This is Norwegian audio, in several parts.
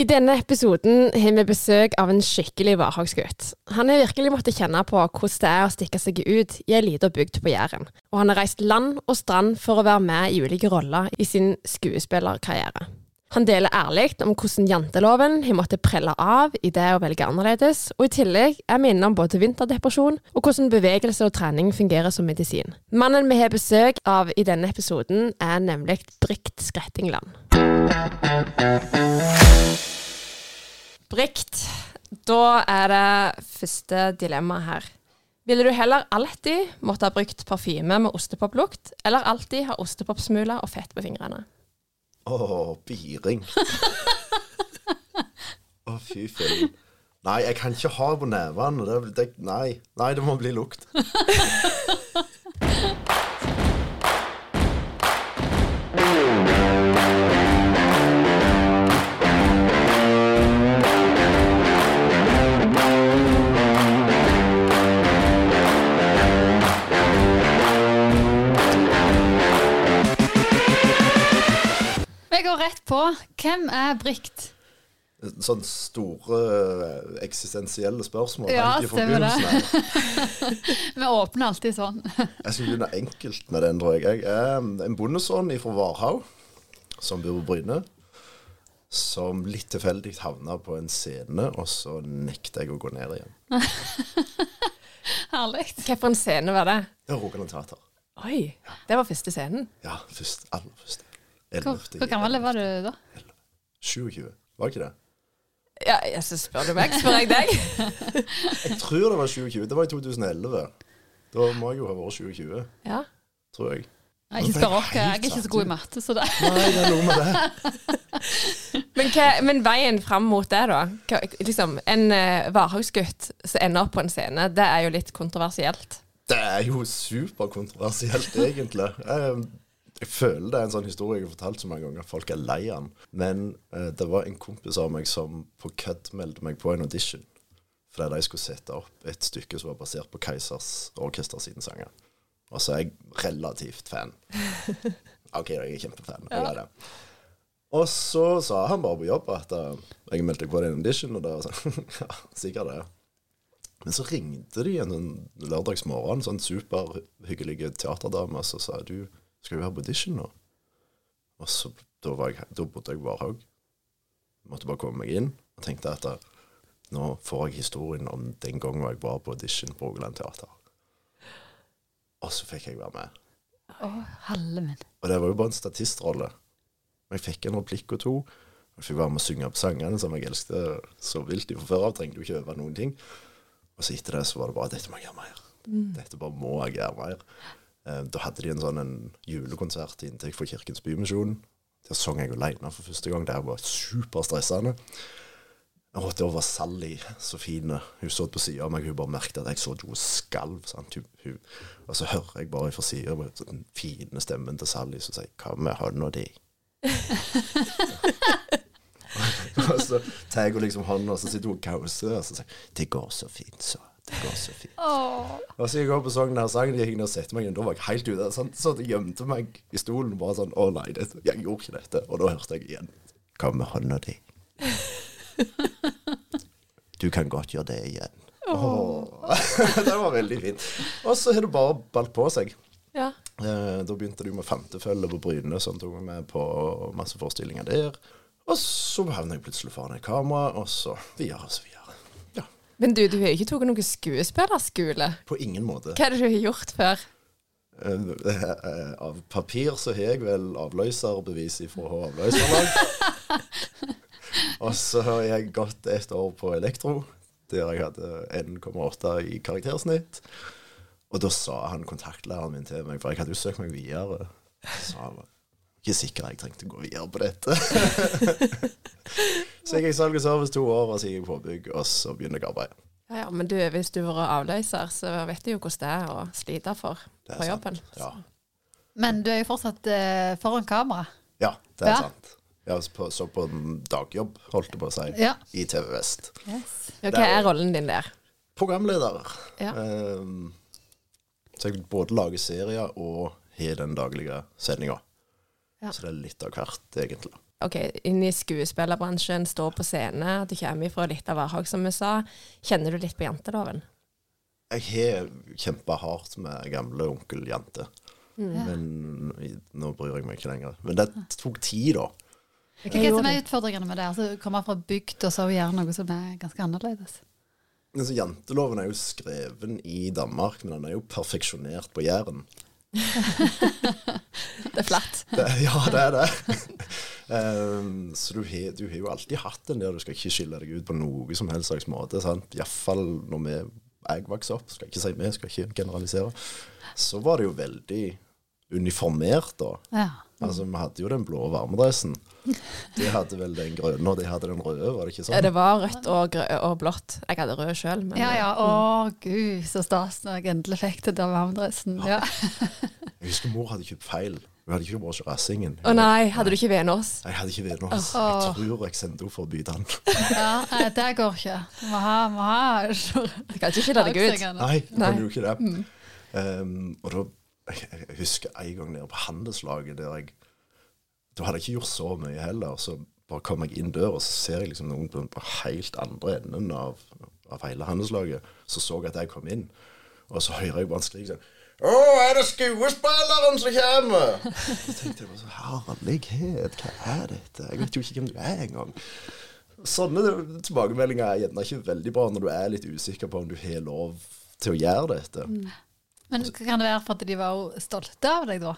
I denne episoden har vi besøk av en skikkelig Varhagsgutt. Han har virkelig måttet kjenne på hvordan det er å stikke seg ut i ei lita bygd på Jæren. Og han har reist land og strand for å være med i ulike roller i sin skuespillerkarriere. Han deler ærlig om hvordan janteloven har måttet prelle av i det å velge annerledes, og i tillegg er vi innom både vinterdepresjon og hvordan bevegelse og trening fungerer som medisin. Mannen vi har besøk av i denne episoden, er nemlig Brikt Skrettingland. Brikt, da er det første dilemma her. Ville du heller alltid måtte ha brukt parfyme med ostepoplukt, eller alltid ha ostepopsmuler og fett på fingrene? Å, biring. Å, fy fillen. Nei, jeg kan ikke ha på nevene. Det, det, nei. nei, det må bli lukt. Vi går rett på. Hvem er Brikt? Sånne store eh, eksistensielle spørsmål. Ja, stemmer det. Vi åpner alltid sånn. Jeg skal begynne enkelt med den, tror jeg. Jeg er en bondesønn fra Varhaug, som bor på Bryne. Som litt tilfeldig havna på en scene, og så nekter jeg å gå ned igjen. Herlig. Hvilken scene var det? Er Rogaland Teater. Oi, det var første scenen. Ja, først, aller første. Hvor, 11. hvor gammel var du da? 27, var ikke det? Ja, jeg så spør du meg, spør jeg deg. Jeg tror det var 27. Det var i 2011. Da må jeg jo ha vært 27, Ja. tror jeg. Nei, ikke spør oss. Jeg er ikke så god i matte, så det Nei, det er noe med det. Men, hva, men veien fram mot det, da? Hva, liksom, en uh, Varhagsgutt som ender opp på en scene, det er jo litt kontroversielt. Det er jo superkontroversielt, egentlig. Jeg, jeg føler det er en sånn historie jeg har fortalt så mange ganger at folk er lei den. Men eh, det var en kompis av meg som på kødd meldte meg på en audition. Fordi de skulle sette opp et stykke som var basert på Keisers Orkester sine sanger. Og så er jeg relativt fan. OK, jeg er kjempefan. Jeg er det. Og så sa han bare på jobb at eh, jeg meldte på en audition, og det var sånn Ja, sikkert det. Men så ringte de en sånn lørdagsmorgen, sånn superhyggelige teaterdame, og så sa du skal du være på audition nå? Og så da, var jeg, da bodde jeg bare Varhaug. Måtte bare komme meg inn og tenkte at da, nå får jeg historien om den gangen jeg var på audition på Rogaland Teater. Og så fikk jeg være med. Å, halve min. Og det var jo bare en statistrolle. Men jeg fikk en replikk og to. Jeg fikk være med å synge opp sangene som jeg elsket så vilt fra før av. Trengte jo ikke øve noen ting. Og så etter det så var det bare dette må jeg gjøre mer. Dette bare må jeg gjøre mer. Eh, da hadde de en sånn en julekonsert i inntekt for Kirkens Bymisjon. Der sang jeg alene for første gang. Det var superstressende. Og da var Sally så fin. Hun så på sida av meg, hun bare merket at jeg så at hun skalv. Hun, hun, og så hører jeg bare fra sida den fine stemmen til Sally som sier 'Hva med hånda di?' og så tar jeg liksom hånda, og så sitter hun og kauser, og så sier 'Det går så fint, så'. Det går så fint. Åh. Og så gikk jeg opp og sang den sangen, jeg gikk inn og sette meg inn, da var jeg helt ute. Sånn, så jeg gjemte meg i stolen bare sånn 'Å nei, dette, jeg gjorde ikke dette'. Og da hørte jeg igjen 'Hva med hånda di?' Du kan godt gjøre det igjen. Åh. det var veldig fint. Og så har det bare balt på seg. Ja. Eh, da begynte du med femtefølge på Bryne, som tok meg med på masse forestillinger der. Og så havnet jeg plutselig foran et kamera, og så videre og så videre. Men du, du har ikke tatt noen skuespillerskole. på ingen måte. Hva er det du har gjort før? Eh, eh, Av papir så har jeg vel avløserbevis fra. Avløserlag. og så har jeg gått et år på elektro, der jeg hadde 1,8 i karaktersnitt. Og da sa han kontaktlæreren min til meg, for jeg hadde jo søkt meg videre. Så han ikke sikker jeg trengte å gå videre på dette. så jeg gikk salg og service to år, og så gikk jeg påbygg, og så begynte jeg å arbeide. Ja, ja, men du, hvis du var avløser, så vet du jo hvordan det er å slite for på jobben. Ja. Men du er jo fortsatt eh, foran kamera. ja, det er Ja. sant. Jeg så på, så på en dagjobb, holdt jeg på å si, Ja. i TV Vest. Yes. Hva er- er rollen din der? Programleder. Ja. Ehm, så jeg både lager serier og har den daglige sendinga. Ja. Så det er litt av hvert, egentlig. ok, inn i skuespillerbransjen, stå på scene, du kommer fra litt av hverdag, som vi sa. Kjenner du litt på janteloven? Jeg har kjempa hardt med gamle onkel Jante. Men nå bryr jeg meg ikke lenger. Men det tok tid, da. Hva er det som er utfordringene med det? Altså, Komme fra bygd og så gjøre noe som er ganske annerledes? Altså, janteloven er jo skreven i Danmark, men den er jo perfeksjonert på Jæren. Det er flatt. Det, ja, det er det. um, så du har, du har jo alltid hatt den der, du skal ikke skille deg ut på noe som helst slags måte. sant? Iallfall når vi, jeg vokste opp, skal ikke si vi, skal ikke generalisere. Så var det jo veldig uniformert, da. Ja. Altså, Vi hadde jo den blå varmedressen. De hadde vel den grønne, og de hadde den røde, var det ikke Ja, sånn? Det var rødt og, grø og blått. Jeg hadde rød sjøl, men ja, ja. Å gud, så stas når jeg endelig fikk det der varmedressen. Ja. Jeg husker mor hadde kjøpt feil. Hun hadde ikke vært hos Rassingen. Å nei, hadde du ikke Venås? Jeg hadde ikke venner. Jeg tror jeg sendte henne for å bytte den. ja, nei, det går ikke. Du må ha, må ha Du kan ikke skille deg ut. Nei, du kan jo ikke det. Um, og da jeg, husker en gang nede på handelslaget der jeg Da hadde jeg ikke gjort så mye heller. Så bare kom jeg inn døra, og så ser jeg liksom noen på, på helt andre enden av, av hele handelslaget. Så så jeg at jeg kom inn, og så hører jeg bare han skrike sånn å, er det skuespilleren som kommer? Jeg tenkte bare så Herlighet, hva er dette? Jeg vet jo ikke hvem du er engang. Sånne tilbakemeldinger er gjerne ikke veldig bra når du er litt usikker på om du har lov til å gjøre dette. Men kan det være for at de var stolte av deg, da?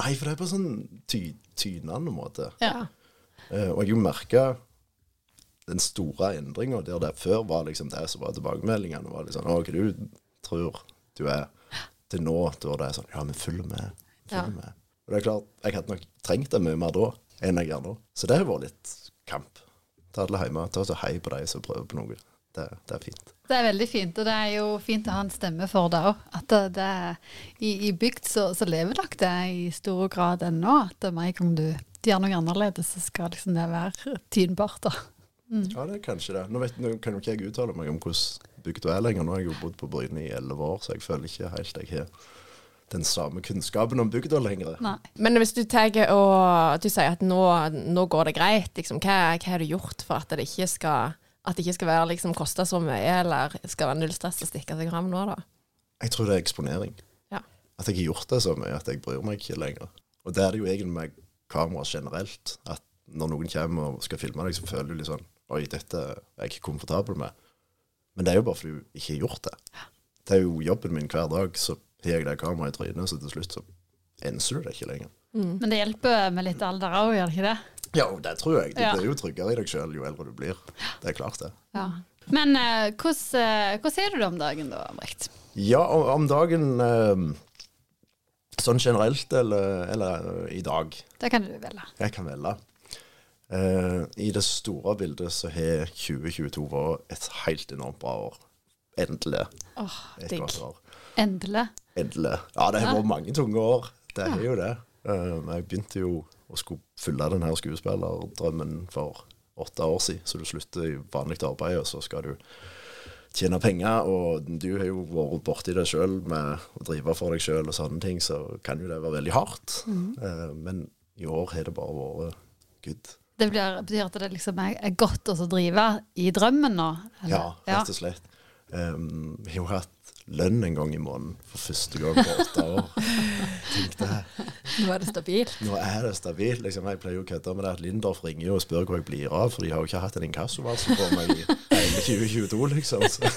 Nei, for det er på sånn ty tynende måte. Ja. Eh, og jeg merka den store endringa der det før var liksom det som var tilbakemeldingene. var liksom, Å, hva du tror du er til nå, da det er sånn Ja, men følg med. Følg Ja. med. Og det er klart, jeg hadde nok trengt det mye mer da enn jeg gjør nå. Så det har vært litt kamp. Ta alle hjemme. Ta så hei på de som prøver på noe. Det, det er fint. Det er veldig fint, og det er jo fint å ha en stemme for det òg. At det, det er, i, i bygd så, så lever nok det i stor grad ennå. At med en gang du gjør noe annerledes, så skal liksom det være tynbart. da. Ja, det er kanskje det. Nå, vet, nå kan jo ikke jeg uttale meg om hvordan bygda er lenger. Nå har jeg jo bodd på Bryne i elleve år, så jeg føler ikke helt jeg har den samme kunnskapen om bygda lenger. Nei. Men hvis du og du sier at nå, nå går det greit, liksom, hva, hva har du gjort for at det ikke skal at det ikke skal være liksom, koste så mye, eller skal være null stress å stikke seg fram nå, da? Jeg tror det er eksponering. Ja. At jeg har gjort det så mye at jeg bryr meg ikke lenger. Og det er det jo egentlig med kamera generelt. At når noen kommer og skal filme deg, så føler du litt sånn Oi, dette er jeg ikke komfortabel med. Men det er jo bare fordi du ikke har gjort det. Det er jo jobben min hver dag, så har jeg det kameraet i trynet, så til slutt så enser du det ikke lenger. Men det hjelper med litt alder òg, gjør det ikke det? Ja, det tror jeg. Du Ja. blir jo tryggere i deg sjøl jo eldre du blir. Det er klart, det. Ja. Men eh, hvordan eh, er du det om dagen da, Brekt? Ja, om, om dagen eh, Sånn generelt, eller, eller eh, i dag. Det kan du velge. Jeg kan velge. Eh, I det store bildet så har 2022 vært et helt enormt bra år. Endelig. Åh, digg. Endelig. Endelig. Ja, det har vært mange tunge år. Det er jo det. Eh, jeg begynte jo å skulle fylle denne skuespillerdrømmen for åtte år siden, så du slutter i vanlig arbeid, og så skal du tjene penger, og du har jo vært borti det sjøl med å drive for deg sjøl og sånne ting, så kan jo det være veldig hardt. Eh, men i år har det bare vært good. Det blir, betyr at det liksom er godt å drive i drømmen nå? eller? Ja, rett og slett. Um, jeg har jo hatt lønn en gang i måneden for første gang på åtte år. Tenk det. Nå er det stabilt. Nå er det stabilt. Liksom. Jeg pleier jo å kødde med det at Lindorf ringer jo og spør hvor jeg blir av, for de har jo ikke hatt en inkassovarsel på meg i hele 2022, liksom. Så.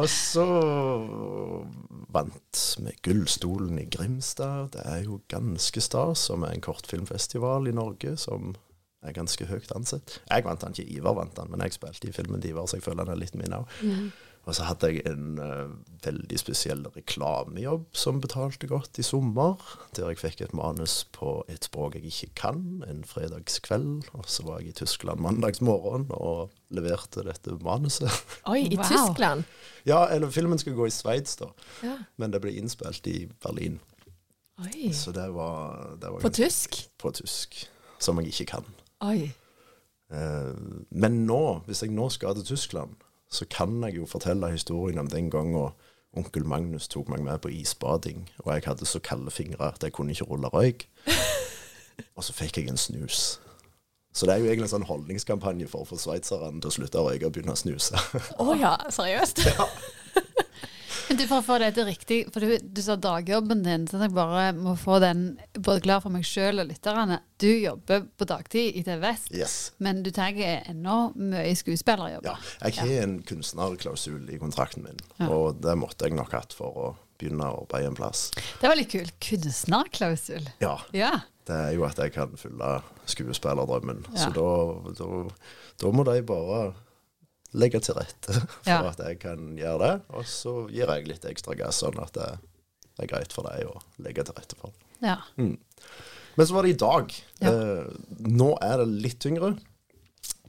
og så vant vi Gullstolen i Grimstad. Det er jo ganske stas, som er en kortfilmfestival i Norge som er ganske høyt ansett. Jeg vant den ikke, Ivar vant den, men jeg spilte i filmen til Ivar, så jeg føler den er litt min òg. Og så hadde jeg en uh, veldig spesiell reklamejobb som betalte godt i sommer, der jeg fikk et manus på et språk jeg ikke kan, en fredagskveld. Og så var jeg i Tyskland mandagsmorgen og leverte dette manuset. Oi, i Wow. Tyskland. ja, eller filmen skulle gå i Sveits, da, Ja. men det ble innspilt i Berlin. Oi. Så det var, det var På ganske- tysk? På tysk. Som jeg ikke kan. Oi. Eh, men nå, hvis jeg nå skal til Tyskland, så kan jeg jo fortelle historien om den gangen onkel Magnus tok meg med på isbading, og jeg hadde så kalde fingre at jeg kunne ikke rulle røyk. Og så fikk jeg en snus. Så det er jo egentlig en sånn holdningskampanje for å få sveitserne til å slutte å røyke og begynne å snuse. Å ja, seriøst? Men du, For å få dette riktig, for du, du sa dagjobben din, så jeg bare må få den både klar for meg sjøl og lytterne. Du jobber på dagtid i TV Vest, Yes. men du tar ennå mye skuespillerjobber. Ja, jeg har en kunstnerklausul i kontrakten min, Ja. og det måtte jeg nok hatt for å begynne å arbeide en plass. Det var litt kult. Kunstnerklausul. Ja, Ja. det er jo at jeg kan fylle skuespillerdrømmen. Ja. Så da, da, da må de bare legge til rette for Ja. at jeg kan gjøre det. Og så gir jeg litt ekstra gass, sånn at det er greit for deg å legge til rette for det. ja. Men så var det i dag. Ja. Eh, nå er det litt tyngre.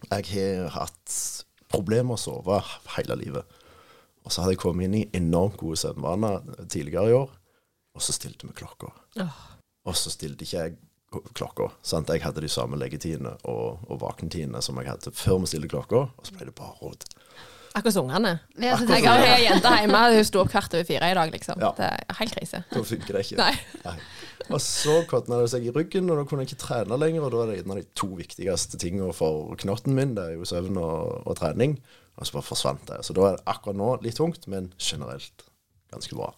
Jeg har hatt problemer med å sove hele livet. Og så hadde jeg kommet inn i enormt gode søvnvaner tidligere i år, og så stilte vi klokka. Og så stilte ikke jeg klokka. Sant? Jeg hadde de samme leggetidene og, og våkentidene som jeg hadde før vi stilte klokka, og så ble det bare råd. Akkurat som ungene. Ja, Jeg har ei jente hjemme, hun sto opp kvart over fire i dag, liksom. Ja. Det er helt krise. Da funker det ikke. Nei. Nei. Og så kotna det seg i ryggen, og da kunne jeg ikke trene lenger. Og da er det en av de to viktigste tingene for knotten min, det er jo søvn og, og trening. Og så bare forsvant det. Så da er det akkurat nå litt tungt, men generelt ganske bra.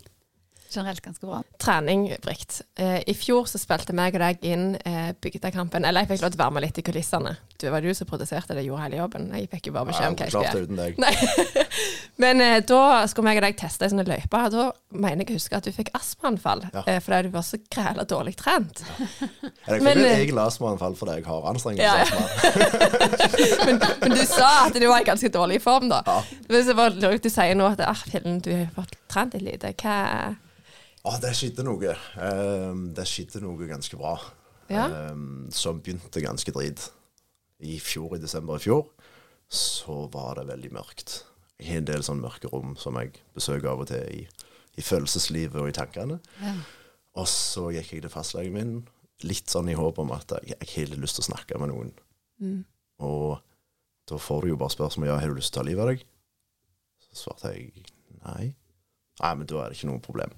Generelt ganske bra. Trening, Brikt. Eh, I fjor så spilte meg og deg inn eh, Bygdekampen. Eller jeg fikk lov til å være med litt i kulissene. Det var du som produserte det, gjorde hele jobben. Jeg fikk jo bare beskjed om hva jeg skulle gjøre. uten deg. Men eh, da skulle meg og deg teste ei sånn løype. og Da mener jeg å huske at du fikk astmaanfall Ja. eh, fordi du var så græla dårlig trent. Jeg fikk eh, et eget astmaanfall fordi jeg har anstrengelse ja. men, men du sa at du var i ganske dårlig form, da. Ja. Hvis det var du sier nå at ah, fillen, du har fått trent litt lite, hva Å, det skjedde noe. Ehm, det skjedde noe ganske bra. Ja. Ehm, som begynte ganske drit. I fjor, i desember i fjor, så var det veldig mørkt. Jeg har en del sånne mørke rom som jeg besøker av og til i, i følelseslivet og i tankene. Ja. Og så gikk jeg til fastlegen min, litt sånn i håp om at jeg, jeg har lyst til å snakke med noen. Og da får du jo bare spørsmål ja, har du lyst til å ta livet av deg. Så svarte jeg nei. Nei, men da er det ikke noe problem.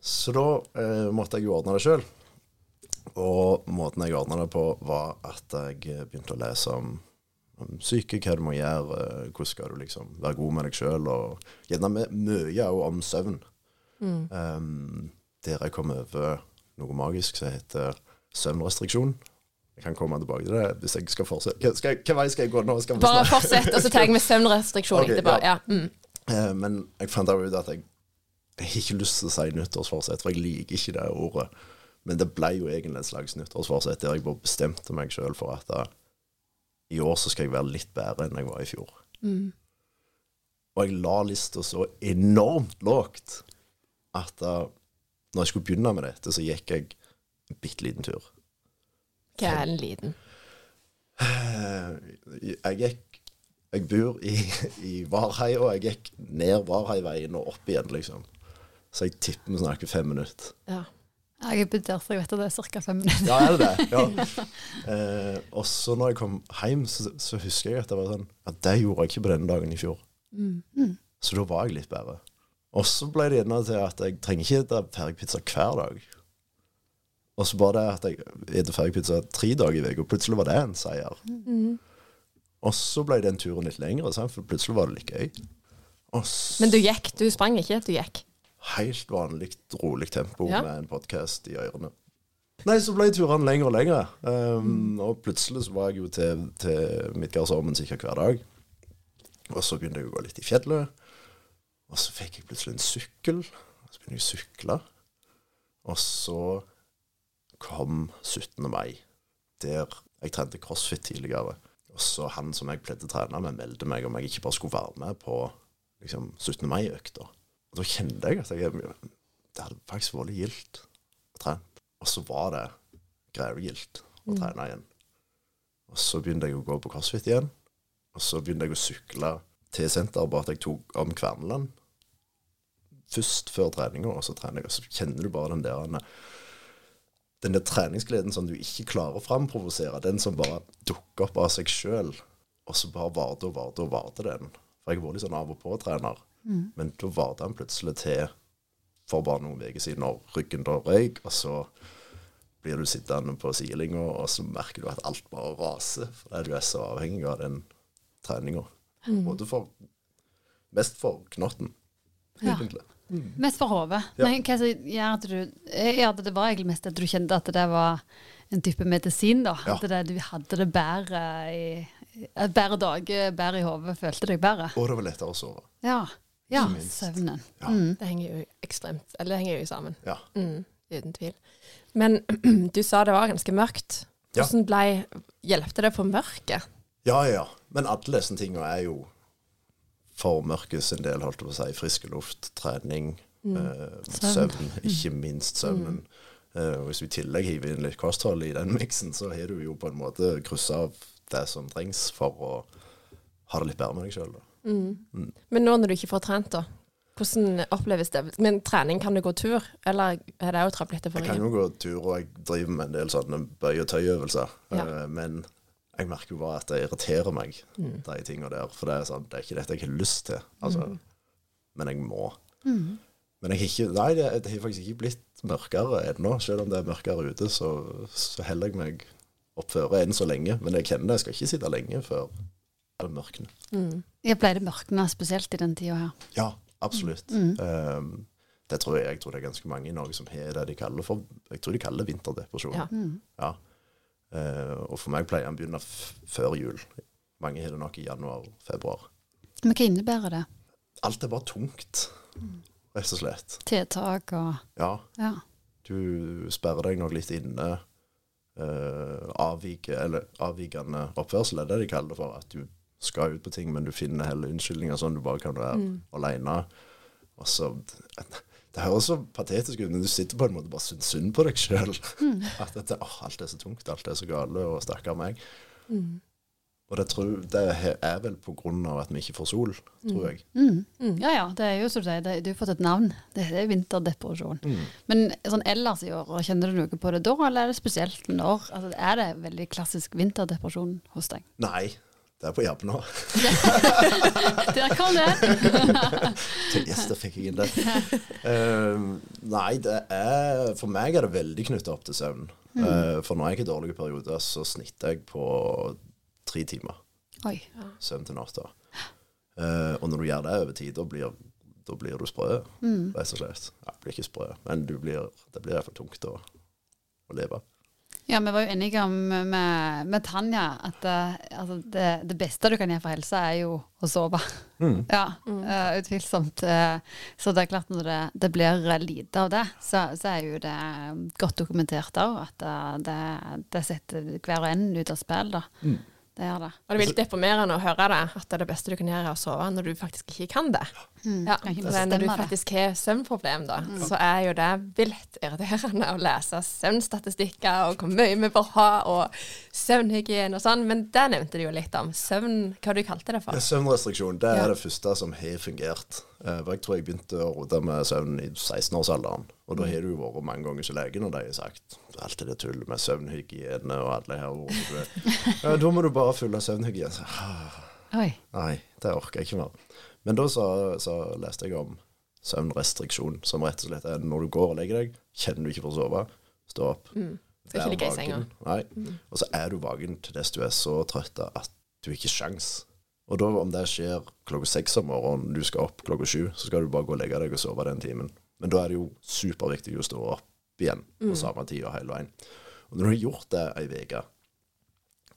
Så da eh, måtte jeg jo ordne det sjøl. Og måten jeg ordna det på, var at jeg begynte å lese om, om syke, hva du må gjøre, hvordan skal du liksom være god med deg sjøl, og gjerne mye òg om søvn. Um, der jeg kom over noe magisk som heter søvnrestriksjon. Jeg kan komme tilbake til det hvis jeg skal fortsette. Hva vei skal jeg gå nå? Bare fortsett, og så tar jeg med søvnrestriksjon okay, etterpå. ja. Ja. Mm. Eh, Men jeg fant ut at jeg, jeg har ikke lyst til å si nyttårsforsett, for jeg liker ikke det ordet. Men det ble jo egentlig et slags nyttårsforsett der jeg bare bestemte meg sjøl for at da, i år så skal jeg være litt bedre enn jeg var i fjor. Og jeg la lista så enormt lågt at da når jeg skulle begynne med dette, så gikk jeg en bitte liten tur. Hva er en liten? Eh, Jeg gikk Jeg bor i, i Varhei, og jeg gikk ned Varheiveien og opp igjen, liksom. Så jeg tipper vi snakker fem minutter. Ja. Jeg er der, så jeg vet at det er ca. fem minutter. Ja, er det det? Ja. Eh, og så når jeg kom hjem, så, så husker jeg at det var sånn at det gjorde jeg ikke på denne dagen i fjor. Så da var jeg litt bedre. Og så ble det gjerne til at jeg trenger ikke spise ferdigpizza hver dag. Og så bare det at jeg spiser ferdigpizza tre dager i uka, og plutselig var det en seier. Og så ble den turen litt lengre, for plutselig var det litt gøy. Og så Men du gikk, du sprang ikke, du gikk. Helt vanlig, rolig tempo Ja. med en podkast i ørene. Nei, så ble turene lengre og lengre. Um, Og plutselig så var jeg jo til, til Midgardsormen sikkert hver dag. Og så begynte jeg å gå litt i fjellet. Og så fikk jeg plutselig en sykkel. Og så begynte jeg å sykle. Og så kom 17. mai, der jeg trente crossfit tidligere. Og så han som jeg pleide å trene med, meldte meg om jeg ikke bare skulle være med på liksom, 17. mai-økta. Og da kjente jeg at jeg, det hadde faktisk vært gildt å trene. Og så var det grevegildt å trene igjen. Og så begynte jeg å gå på crossfit igjen. Og så begynte jeg å sykle til senteret, bare at jeg tok om Kverneland først før treninga, og så trener jeg, og så kjenner du bare den der den der treningsgleden som du ikke klarer å framprovosere, den som bare dukker opp av seg sjøl, og så bare varte og varte og varte den. For jeg har vært litt sånn av og på-trener. Men da var han plutselig til for bare noen uker siden når ryggen da røyk, og så blir du sittende på sidelinja, og så merker du at alt bare raser fordi du er så avhengig av den treninga. Både for Mest for knotten, Ja. egentlig. Mest for hodet. Ja. Men hva som gjør at du Ja, det var egentlig mest at du kjente at det var en type medisin, da. Ja. At det, du hadde det bedre i et bedre dager, bedre i hodet, følte deg bedre. Og det var lettere å sove. Ja. Ja søvnen. Ja. Mm. Det henger jo ekstremt Eller det henger jo sammen. Ja. Mm, uten tvil. Men du sa det var ganske mørkt. Hvordan ble Hjelpte det på mørket? Ja, ja. Men alle disse tingene er jo for mørket sin del, holdt jeg på å si. Frisk luft, trening, eh, Søvn. søvn. Ikke minst søvnen. Eh, og hvis vi i tillegg hiver inn litt kosthold i den miksen, så har du jo på en måte kryssa av det som trengs for å ha det litt bedre med deg sjøl. Men nå når du ikke får trent, da? Hvordan oppleves det? Men trening, kan du gå tur? Eller er det òg trappete for Jeg kan jo gå tur, og jeg driver med en del sånne bøy- og tøyøvelser. Ja. Eh, men jeg merker jo bare at det irriterer meg, de tinga der. For det er sånn, det er ikke dette jeg har lyst til. Altså, Men jeg må. Men jeg har ikke Nei, det, det har faktisk ikke blitt mørkere ennå. Selv om det er mørkere ute, så, så heller jeg meg oppføre enn så lenge. Men jeg kjenner det. Jeg skal ikke sitte lenge før det Mm. Jeg ble det mørkne spesielt i den tida her. Ja, absolutt. Um, det tror jeg, jeg tror det er ganske mange i Norge som har det de kaller for Jeg tror de kaller det vinterdepresjon. Ja. Ja. Uh, og for meg pleier den å begynne f før jul. Mange har det nok i januar-februar. Men hva innebærer det? Alt er bare tungt, rett og slett. Tiltak og Ja, Ja. du sperrer deg nok litt inne. Uh, avvike, eller avvikende oppførsel er det de kaller det for. At du skal ut på ting, men du finner heller unnskyldninger sånn du bare kan være. Og så Det høres så patetisk ut, men du sitter på en måte bare syns synd på deg sjøl. At dette, å, alt er så tungt, alt er så gale, og stakkar meg. Og det, tror, det er vel på grunn av at vi ikke får sol, tror jeg. Mm. Ja ja, det er jo som du sier, du har fått et navn. Det er vinterdepresjon. Men sånn ellers i år, kjenner du noe på det da, eller er det spesielt når? Altså, er det veldig klassisk vinterdepresjon hos deg? Nei, det er på jobb nå. Der kom det! Yes, det fikk jeg inn det. Uh, nei, det er For meg er det veldig knytta opp til søvn. Uh, for når jeg har dårlige perioder, så snitter jeg på tre timer Oi. søvn til natta. Uh, og når du gjør det over tid, da blir, da blir du sprø, rett og slett. Ja, blir ikke sprø, men du blir, det blir iallfall tungt å, å leve. Ja, vi var jo enige om med, med Tanja at uh, altså det, det beste du kan gjøre for helsa, er jo å sove. Ja, uh, utvilsomt. Uh, så det er klart når det, det blir lite av det, så, så er jo det godt dokumentert òg at eh, det, det setter hver og en ut av spill, da. Det er det. Og det er litt deprimerende å høre det, at det er det beste du kan gjøre, er å sove når du faktisk ikke kan det. Ja, Kan ikke Når du faktisk har søvnproblem, da, så er jo det vilt irriterende å lese søvnstatistikker og hvor mye vi bør ha, og søvnhygiene og sånn. Men det nevnte du jo litt om. Søvn, hva du kalte det for? Søvnrestriksjon det er Ja. det første som har fungert. Eh, jeg tror jeg begynte å rote med søvn i 16-årsalderen. Og da har du jo vært mange ganger hos legen, og de har sagt alt det tullet med søvnhygiene og alle her ordene. Da må du bare følge søvnhygiene. Så, Oi. Nei, det orker jeg ikke mer. Men da så, så leste jeg om søvnrestriksjon, som rett og slett er når du går og legger deg, kjenner du ikke for å sove, stå opp. Skal ikke ligge i senga. Nei. Mm. Og så er du vaken til dess du er så trøtt at du ikke har sjans. Og da om det skjer klokka seks om morgenen, du skal opp klokka sju, så skal du bare gå og legge deg og sove den timen. Men da er det jo superviktig å stå opp igjen på samme tid og hele veien. Og når du har gjort det ei uke,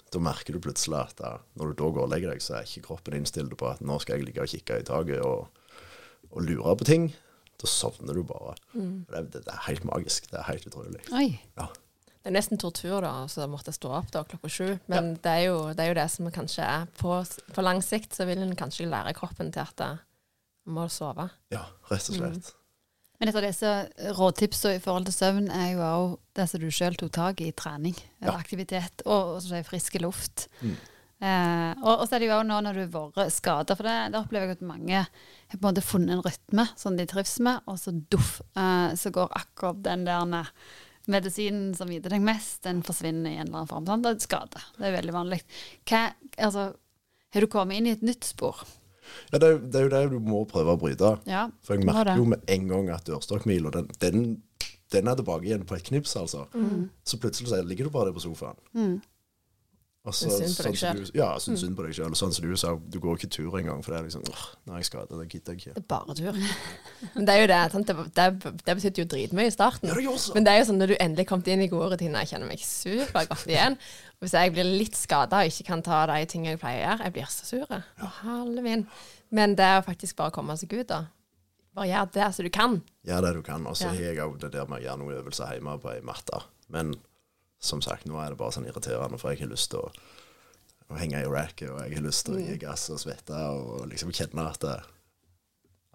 da merker du plutselig at da, når du da går og legger deg, så er ikke kroppen innstilt på at nå skal jeg ligge og kikke i taket og, og lure på ting. Da sovner du bare. Mm. Det, det, det er helt magisk. Det er helt utrolig. Oi. Ja. Det er nesten tortur, da, så måtte jeg stå opp da klokka sju. Men det, er jo, det er jo det som kanskje er på, på lang sikt, så vil en kanskje lære kroppen til at en må sove. Ja, rett og slett. Men et av disse rådtipsene i forhold til søvn er jo òg det som du sjøl tok tak i, trening eller Ja. aktivitet, og, og friske luft. Eh, og, og så er det jo òg nå når du har vært skada, for det, det opplever jeg at mange har på en måte funnet en rytme som de trives med, og så duff, eh, så går akkurat den der eh, medisinen som gir deg mest, den forsvinner i en eller annen form. Sant? Det er skade. Det er veldig vanlig. Hva, altså, har du kommet inn i et nytt spor? Ja, det, er, jo- det er jo det du må prøve å bryte. Ja, For jeg merker jo med en gang at dørstokkmila, den, den, den er tilbake igjen på et knips, altså. Mm. Så plutselig så ligger du bare der på sofaen. Og så, Synd på deg sånn som selv. Ja, ja, syns synd på deg sjøl. Sånn som du sa, du går ikke tur engang, for det er liksom åh, Nå er jeg skada, det gidder jeg ikke. Det er bare tur. Men det er jo det. Sant? Det, det, det betydde jo dritmye i starten. Ja, det gjorde så. Men det er jo sånn når du endelig kom inn i gode rutiner, jeg kjenner meg supergodt igjen. Hvis jeg blir litt skada og ikke kan ta de tingene jeg pleier å gjøre, jeg blir så sur. Ja. Halve min. Men det jo faktisk bare å komme seg ut, da. Bare gjør det så du kan. Gjør det du kan. Og så har jeg òg det der med å gjøre noen øvelser hjemme på ei matte. Men som sagt, nå er det bare sånn irriterende, for jeg har lyst til å, å henge i racket, og jeg har lyst til å gi gass og svette og liksom kjenne at det,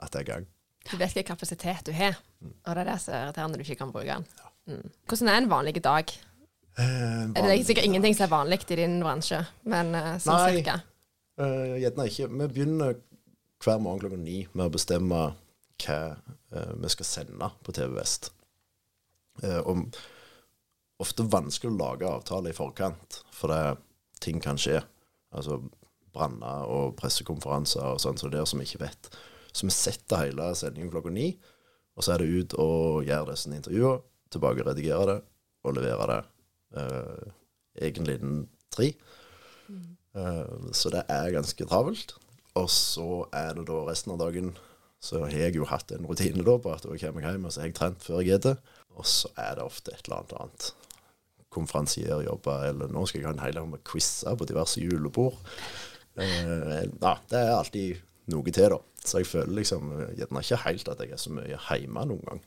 at det er gang. Du vet hvilken kapasitet du har, og det er det som er irriterende når du ikke kan bruke den. Mm. Hvordan er en vanlig dag? Eh, Det er sikkert ingenting som er vanlig i din bransje, men sånn Nei. cirka. Uh, Gjerne ikke. Vi begynner hver morgen klokka ni med å bestemme hva uh, vi skal sende på TV Vest. Uh, og ofte vanskelig å lage avtale i forkant, for det, ting kan skje. Altså branner og pressekonferanser og sånn, så det er som vi ikke vet. Så vi setter hele sendingen klokka ni, og så er det ut og gjør disse intervjuene, tilbake redigere det og levere det eh, egentlig innen tre. Eh, så det er ganske travelt. Og så er det da resten av dagen Så har jeg jo hatt en rutine da på at jeg kommer hjem, og så har jeg trent før jeg spiser. Og så er det ofte et eller annet annet. Konferansierjobber, eller nå skal jeg ha en hel haug med quizer på diverse julebord. Eh, ja, det er alltid noe til, da. Så jeg føler liksom eh, gjerne ikke helt at jeg er så mye hjemme noen gang.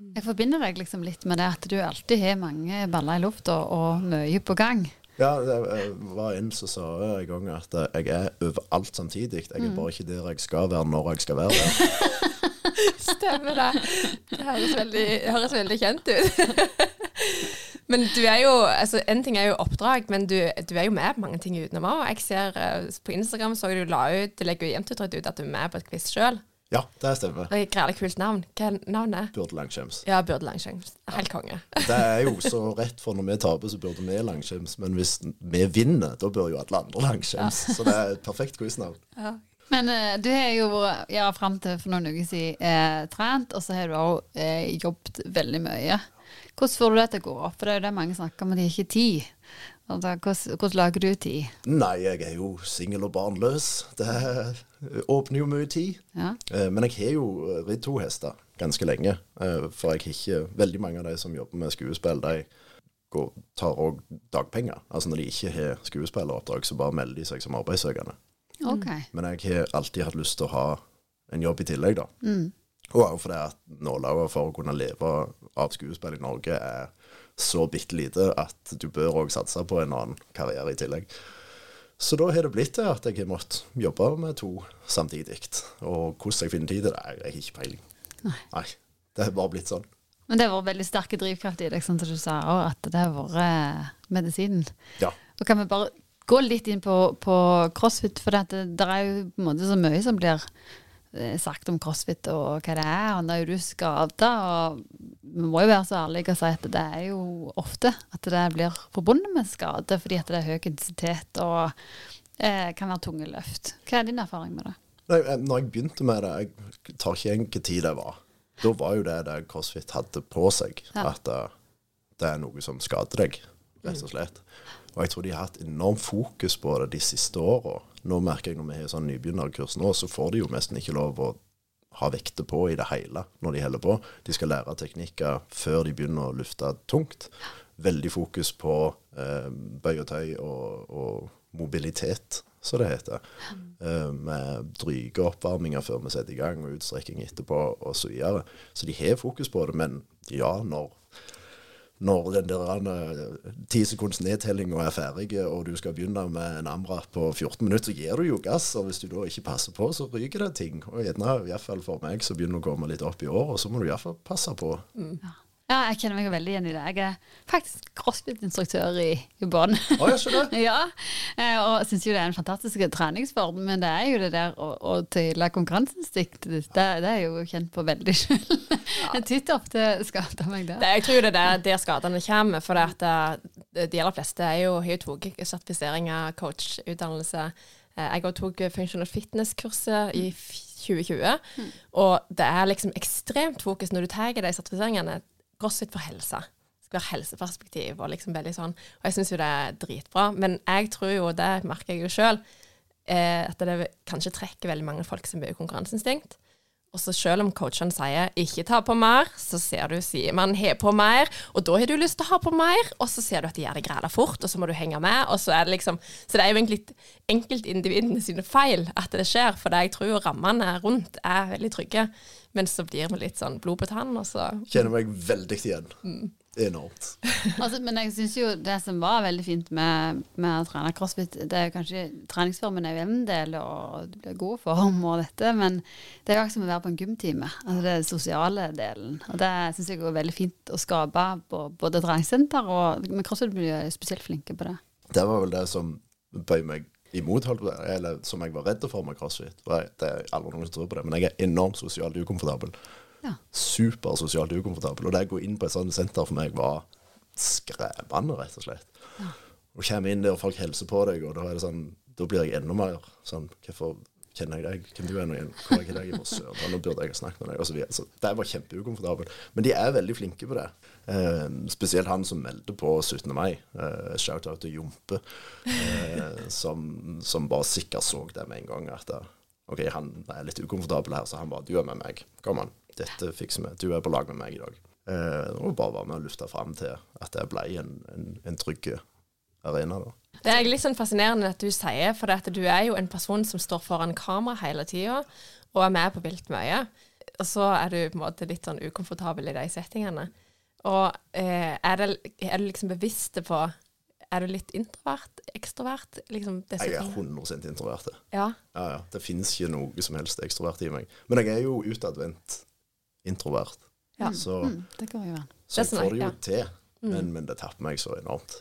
Jeg forbinder deg liksom litt med det at du alltid har mange baller i lufta og mye på gang. Ja, det eh, var en som sa en gang at eh, jeg er overalt samtidig. Jeg er bare ikke der jeg skal være når jeg skal være der. Stemmer det. Det høres veldig, det høres veldig kjent ut. Men du er jo, altså En ting er jo oppdrag, men du, du er jo med på mange ting utenom òg. Jeg ser eh, på Instagram så du la ut, legger jo jevnt og trutt ut at du er med på et quiz sjøl. Ja, det stemmer. Og et greit kult navn. Hva er navnet? Burde langskjems. Ja, Burde Langskjenk. Helt konge. Det er jo så rett, for når vi taper, så burde vi langskjems. Men hvis vi vinner, da bør jo alle andre langskjems. Så det er et perfekt quiznavn. Men uh, du har jo vært- ja, fram til for noen uker siden eh, trent, og så har du òg eh, jobbet veldig mye. Hvordan får du det til å gå opp? For det er jo det mange snakker om, at de har ikke tid. Altså, hvordan, hvordan lager du tid? Nei, jeg er jo singel og barnløs. Det åpner jo mye tid. Ja. Eh, Men jeg har jo ridd to hester ganske lenge. eh, For jeg har ikke Veldig mange av de som jobber med skuespill, de går, tar òg dagpenger. Altså når de ikke har skuespilleroppdrag, så bare melder de seg som arbeidssøkende. Okay. Men jeg har alltid hatt lyst til å ha en jobb i tillegg, da. Og også fordi at nålauget for å kunne leve av skuespill i Norge er så bitte lite at du bør òg satse på en annen karriere i tillegg. Så da har det blitt til at jeg har måttet jobbe med to samtidig. Og hvordan jeg finner tid til det, jeg har ikke peiling. Nei. Det har bare blitt sånn. Men det har vært veldig sterke drivkraft i deg, sånn som du sa òg, at det har vært eh, medisinen. Ja. Og kan vi bare gå litt inn på, på crossfit, for det, det er jo på en måte så mye som blir sagt om crossfit og hva det er. Og nå er du skada, og vi må jo være så ærlige og si at det er jo ofte at det blir forbundet med skade, fordi at det er høy intensitet og eh, kan være tunge løft. Hva er din erfaring med det? Nei, eh, når jeg begynte med det, jeg tar ikke igjen hvilken tid det var. Da var jo det det CrossFit hadde på seg. Ja. At det, det er noe som skader deg, rett og slett. Og jeg tror de har hatt enormt fokus på det de siste åra. Nå merker jeg når vi har sånn nybegynnerkurs nå, så får de jo nesten ikke lov å ha vekter på i det hele når de holder på. De skal lære teknikker før de begynner å lufte tungt. Veldig fokus på eh, bøy og tøy og, og mobilitet, som det heter. Eh, med dryge oppvarminger før vi setter i gang, og utstrekking etterpå osv. Så, videre. så de har fokus på det, men ja, når når den der ti sekunds nedtellinga er ferdig, og du skal begynne med en AMRAP på 14 minutter, så gir du jo gass. Og hvis du da ikke passer på, så ryker det ting. Og gjerne, i hvert fall for meg, som begynner å komme litt opp i år, og så må du iallfall passe på. Ja, jeg kjenner meg veldig igjen i det. Jeg er faktisk crossfit-instruktør i, i bånn. Jeg ja, eh, og syns jo det er en fantastisk treningsform, men det er jo det der å, å tøyle konkurranseinstinktet ditt, det, det er jo kjent på veldig sjøl. Jeg titter ofte skader meg der. Det, jeg tror det er der, der skadene kommer. For det at de aller fleste er jo, har jo tatt sertifiseringer, coachutdannelse. Eh, Jeg òg tok functional fitness-kurset i f- 2020, og det er liksom ekstremt fokus når du tar de sertifiseringene. CrossFit for helse. Det skal være helseperspektiv og liksom veldig sånn. Og jeg syns jo det er dritbra. Men jeg tror jo, det merker jeg jo sjøl, eh, at det kanskje trekker veldig mange folk som mye konkurranseinstinkt. Og så selv om coachene sier 'ikke ta på mer', så ser du man 'har på mer', og da har du lyst til å ha på mer, og så ser du at de gjør det græla fort, og så må du henge med, og så er det liksom Så det er jo egentlig enkeltindividene sine feil at det skjer, for det jeg tror rammene rundt er veldig trygge, men så blir vi litt sånn blod på tann, og så Kjenner meg veldig igjen. Enormt. Altså, men jeg syns jo det som var veldig fint med, med å trene crossfit, det er jo kanskje treningsformen er jo en del, og du blir god form og dette, men det er jo ikke som å være på en gymtime. Altså det er den sosiale delen. Og det syns jeg er veldig fint å skape på både treningssenter og Men crossfit-miljøet er spesielt flinke på det. Det var vel det som bøy meg imot, eller som jeg var redd for med crossfit. Det er aldri noen som tror på det, men jeg er enormt sosialt ukomfortabel. Ja. Super sosialt ukomfortabel. Og det å gå inn på et sånt senter for meg var skremmende, rett og slett. Og kommer inn der, og folk hilser på deg, og da er det sånn Da blir jeg enda mer sånn Hvorfor kjenner jeg deg? Hvem du er nå igjen? Hvor er jeg deg fra Sørlandet? Nå burde jeg ha snakket med deg, og så videre. Så det var kjempeukomfortabel. Men de er veldig flinke på det. Eh, spesielt han som meldte på 17. mai. Eh, Shout-out til Jompe. Eh, som, som bare sikkert så det med en gang. At eh, OK, han er litt ukomfortabel her, så han bare Du er med meg. Kom an, dette fikser vi. Du er på lag med meg i dag. Eh, og bare være med og lufte fram til at det ble en, en, en trygg arena, da. Det er litt sånn fascinerende at du sier, for du er jo en person som står foran kamera hele tida, og er med på vilt mye. Og så er du på en måte litt sånn ukomfortabel i de settingene. Og eh, er, det, er du liksom bevisst på Er du litt introvert? Ekstrovert? Liksom Jeg er tingene. 100% introvert. Ja. Ja, ja. Det finnes ikke noe som helst ekstrovert i meg. Men jeg er jo utadvendt introvert. Ja. Så, Mm, det kan jo være. så jeg får det jo til. Men, men det tapper meg så enormt.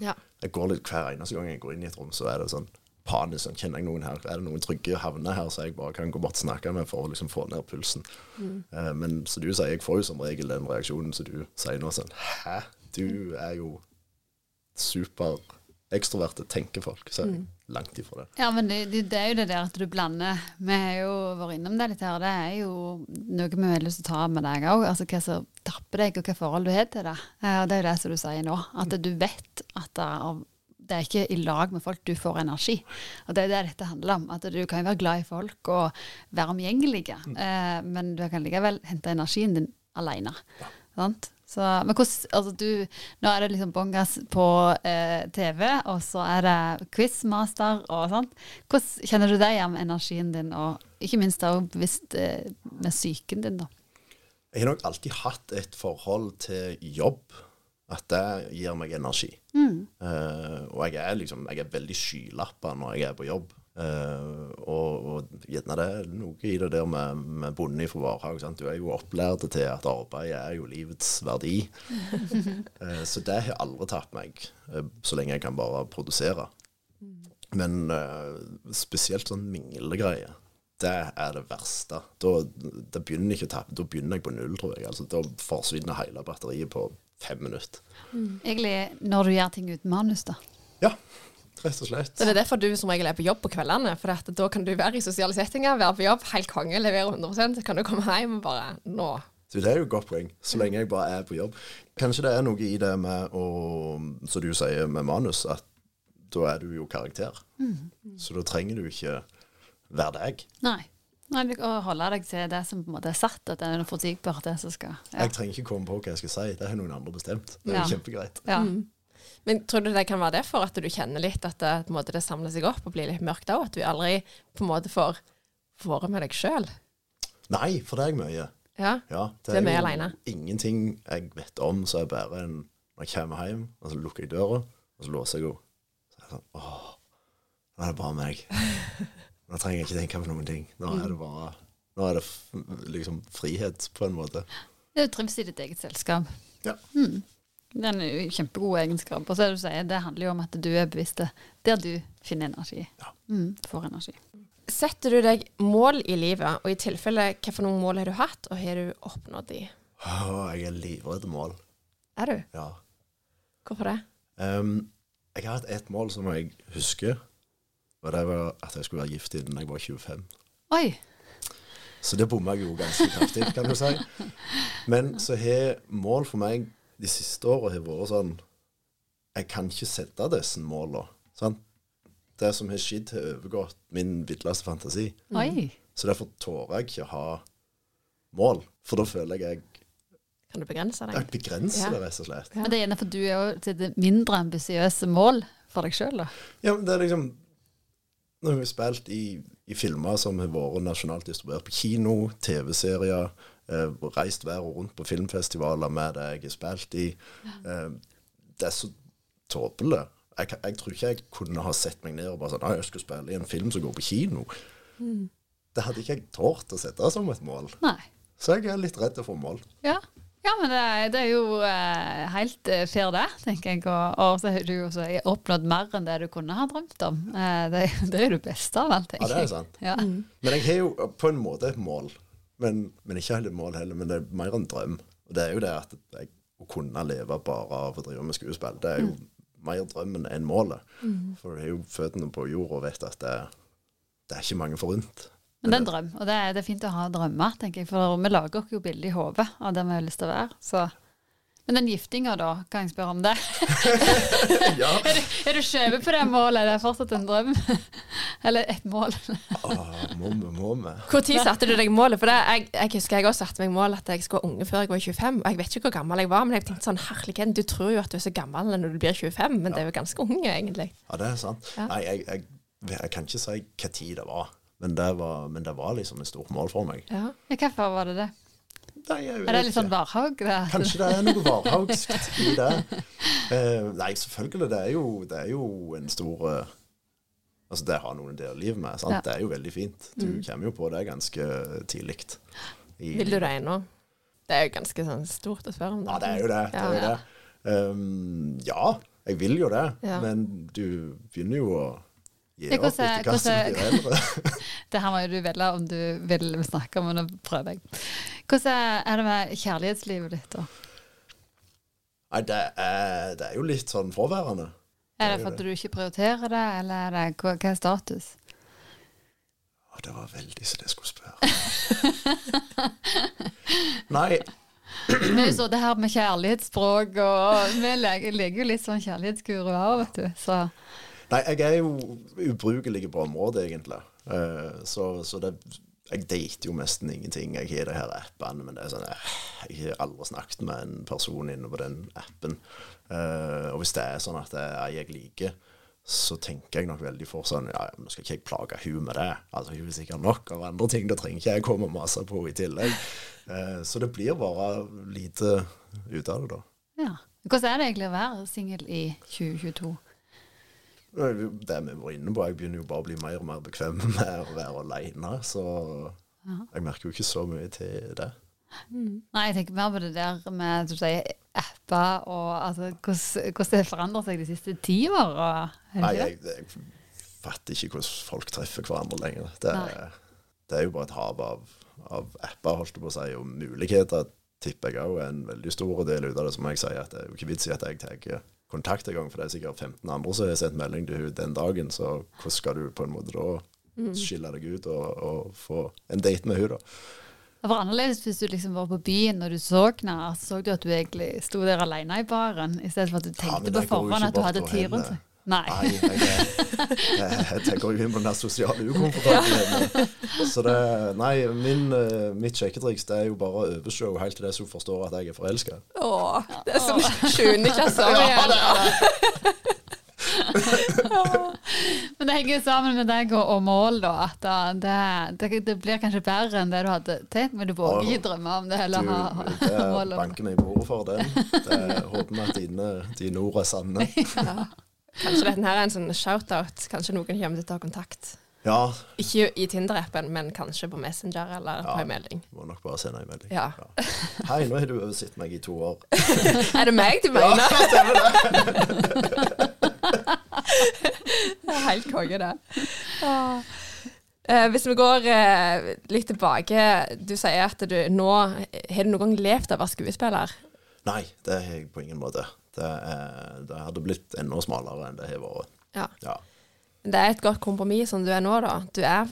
ja. Jeg går litt Hver eneste gang jeg går inn i et rom, så er det sånn panisk. Sånn, kjenner jeg noen her? Er det noen trygge havner her så jeg bare kan gå bort og snakke med for å liksom få ned pulsen? Eh, men som du sier, jeg får jo som regel den reaksjonen som du sier nå, sånn Hæ? Du er jo superekstroverte tenkefolk. Så er jeg langt ifra det. Ja, men det, det, det er jo det der at du blander Vi har jo vært innom det litt her. Det er jo noe vi har lyst til å ta med deg òg. Altså hva som tapper deg, og hva forhold du har til det. Eh, Og det er jo det som du sier nå. At du vet at det er, det er ikke i lag med folk du får energi. Og det er det dette handler om. At du kan jo være glad i folk og være omgjengelig, eh, men du kan likevel hente energien din alene. Sant? Så, men hvordan, altså du, Nå er det liksom bongas på eh, TV, og så er det quizmaster og sånt. Hvordan kjenner du deg med energien din, og ikke minst også bevisst eh, med psyken din, da? Jeg har nok alltid hatt et forhold til jobb. At det gir meg energi. Eh, og jeg er liksom Jeg er veldig skylappa når jeg er på jobb. Eh, og, og gjerne det er noe i det der med, med bonden fra Varhaug. Du er jo opplært til at arbeid er jo livets verdi. uh, så det har aldri tatt meg, uh, så lenge jeg kan bare produsere. Men eh, spesielt sånn minglegreier. Det er det verste. Da, det begynner ikke å tappe. Da begynner jeg på null, tror jeg. Altså, da forsvinner hele batteriet på fem minutter. Egentlig når du gjør ting uten manus, da. Ja, rett og slett. Så det er derfor du som regel er på jobb på kveldene. For at da kan du være i sosiale settinger, være på jobb, helt konge, levere 100 så kan du komme hjem og bare Nå. Så det er jo et godt poeng, så lenge jeg bare er på jobb. Kanskje det er noe i det med å, som du sier med manus, at da er du jo karakter. Så da trenger du ikke være deg. Nei. Nei, Å holde deg til det som på en måte er satt, at det er forutsigbart, det som skal ja. Jeg trenger ikke komme på hva jeg skal si. Det har noen andre bestemt. Det er Ja. kjempegreit. Ja. Men tror du det kan være det for at du kjenner litt at det, på en måte, det samler seg opp og blir litt mørkt òg? At du aldri på en måte får vært med deg sjøl? Nei, for det er jeg mye. Ja. Ja, Du er mye jo alene. ingenting jeg vet om som er bedre enn når jeg kommer hjem, og så lukker jeg døra, og så låser jeg henne. Så er det sånn Åh, nå er det bare meg. Nå trenger jeg ikke tenke på noen ting. Nå er det bare Nå er det f liksom frihet, på en måte. Du trives i ditt eget selskap. Ja. Det er en kjempegod egenskap. Og så er det, du sier, det handler jo om at du er bevisst der du finner energi. Ja. Mm, får energi. Setter du deg mål i livet, og i tilfelle hvilke mål har du hatt, og har du oppnådd de? Oh, jeg er livredd mål. Er du? Ja. Hvorfor det? Um, jeg har hatt ett mål som jeg husker. Og det var at jeg skulle være gift innen jeg var 25. Oi. Så det bomma jeg jo ganske kraftig, kan du si. Men så har mål for meg de siste åra vært sånn Jeg kan ikke sette disse måla. Det som har skjedd, har overgått min villeste fantasi. Oi. Så derfor tårer jeg ikke ha mål. For da føler jeg jeg, Kan du begrense jeg deg? begrenser Ja. det, rett og slett. Ja. Men det er gjerne for du er jo til det mindre ambisiøse mål for deg sjøl, da. Ja, men det er liksom Når vi har spilt i, i filmer som har vært nasjonalt distribuert på kino, TV-serier, reist hver år rundt på filmfestivaler med det jeg har spilt i. Eh, det er så tåpelig. Jeg, jeg tror ikke jeg kunne ha sett meg ned og bare sånn Nei, jeg skulle spille i en film som går på kino. Det hadde ikke jeg tort å sette som et mål. Nei. Så jeg er litt redd for mål. Ja. ja, men det er, det er jo eh, helt eh, fair, det, tenker jeg. Og, og så har du jo også oppnådd mer enn det du kunne ha drømt om. Eh, det, det er jo det beste av alt, Ja, det er jeg. sant. Ja. Men jeg har jo på en måte et mål. Men, men ikke helt et mål heller, men det er mer en drøm. Og det er jo det at jeg, å kunne leve bare av å drive med skuespill, det er jo mer drømmen enn målet. For jeg har jo føttene på jorda og vet at det, det er ikke mange forunt. Men det er en drøm, og det er, det er fint å ha drømmer, tenker jeg. For vi lager oss jo bilde i hodet av det vi har lyst til å være. Så. Men den giftinga, da? Kan jeg spørre om det? ja. Er du, er du skjøvet på det målet? Er det fortsatt en drøm? Eller et mål? Åh, må vi, må vi. Når satte du deg målet? For det, jeg, jeg husker jeg også satte meg mål at jeg skulle være unge før jeg var 25. Og jeg vet ikke hvor gammel jeg var, men jeg tenkte sånn herligheten, du tror jo at du er så gammel når du blir 25, men det er jo ganske unge, egentlig. Ja, det er sant. Ja. Nei, jeg, jeg, jeg kan ikke si hva tid det var. Men det var, men det var liksom et stort mål for meg. Ja. Ja, Hvorfor var det det? Nei, jeg Er det litt sånn. Varhaug? Det? Kanskje det er noe varhaugsk i det. Uh, nei, selvfølgelig. Det er jo, det er jo en stor eh, Altså, det har noen å dele livet med. Ja. Det er jo veldig fint. Du kommer jo på det ganske tidlig. Vil du det ennå? Det er jo ganske sånn stort å spørre om. Ja, det er jo det. det, er jo det. Um, ja, jeg vil jo det. Men du begynner jo å gi opp etter hvert som du blir eldre. Det her må jo du velge om du vil snakke om, men nå prøver jeg. Hvordan er det med kjærlighetslivet ditt, da? Nei, det er, det er jo litt sånn fraværende. Er Det fordi du ikke prioriterer det, eller er det, hva, hva er status? Å, det var veldig så det skulle spørre. Nei, er så det her med kjærlighetsspråk, og vi leker jo litt sånn kjærlighetsguru her, vet du. Så Nei, jeg er jo ubrukelig på området, egentlig. Eh, så, så det Jeg dater jo nesten ingenting. Jeg har de her appene, men det er sånn eh, Jeg har aldri snakket med en person inne på den appen. Uh, og hvis det er sånn at det er ei jeg liker, så tenker jeg nok veldig for sånn ja, nå skal ikke jeg plage hun med det. Altså, hun er sikkert nok av andre ting. Da trenger ikke jeg komme og mase på i tillegg. Uh, så det blir bare lite ut av det, da. ja. Hvordan er det egentlig å være singel i 2022? Det vi var inne på, jeg begynner jo bare å bli mer og mer bekvem med å være alene, så jeg merker jo ikke så mye til det. Nei, jeg tenker mer på det der med du sier, apper og altså, hvordan, hvordan det forandrer seg de siste ti åra. Nei, jeg, jeg fatter ikke hvordan folk treffer hverandre lenger. Det, det er jo bare et hav av, av apper, holdt jeg på å si, og muligheter, tipper jeg òg er en veldig stor del ut av det. Som jeg sier, at det er jo ikke vits i at jeg tar kontakt engang, for det er sikkert 15 andre som har sendt melding til henne den dagen, så hvordan skal du på en måte da skille deg ut og, og få en date med henne, da? Det var annerledes hvis du liksom var på byen og du så henne, så du at du egentlig sto der alene i baren, i stedet for at du tenkte ja, på forhånd at du hadde tid rundt henne. Nei. Nei, jeg, jeg, tenker jo inn på den der sosiale ukomfortabelheten. Så det, nei, min, eh, mitt sjekketriks det er jo bare å overshow helt til det som hun forstår at jeg er forelska. Åh, det er som 7. klasse om igjen. Men det henger jo sammen med deg og, og mål, da. At det, det, det blir kanskje bedre enn det du hadde tenkt, men du våger ikke drømme om det heller. ha det er banken det. i bordet for den. Det er, håper vi at dine, dine ord er sanne. Kanskje dette her er en sånn shout-out. Kanskje noen kommer til å ta kontakt. Ja, Ikke i Tinder-appen, men kanskje på Messenger eller på Ja. en melding. må nok bare sende en melding. Ja. Hei, nå har du oversett meg i to år. Er det meg du mener? det er helt konge, det. Ah. Eh, hvis vi går eh, litt tilbake Du sier at du nå Har du noen gang levd av å være skuespiller? Nei, det har jeg på ingen måte. Det, er, det hadde blitt enda smalere enn det har vært. Ja. Ja. Det er et godt kompromiss som du er nå, da. Du er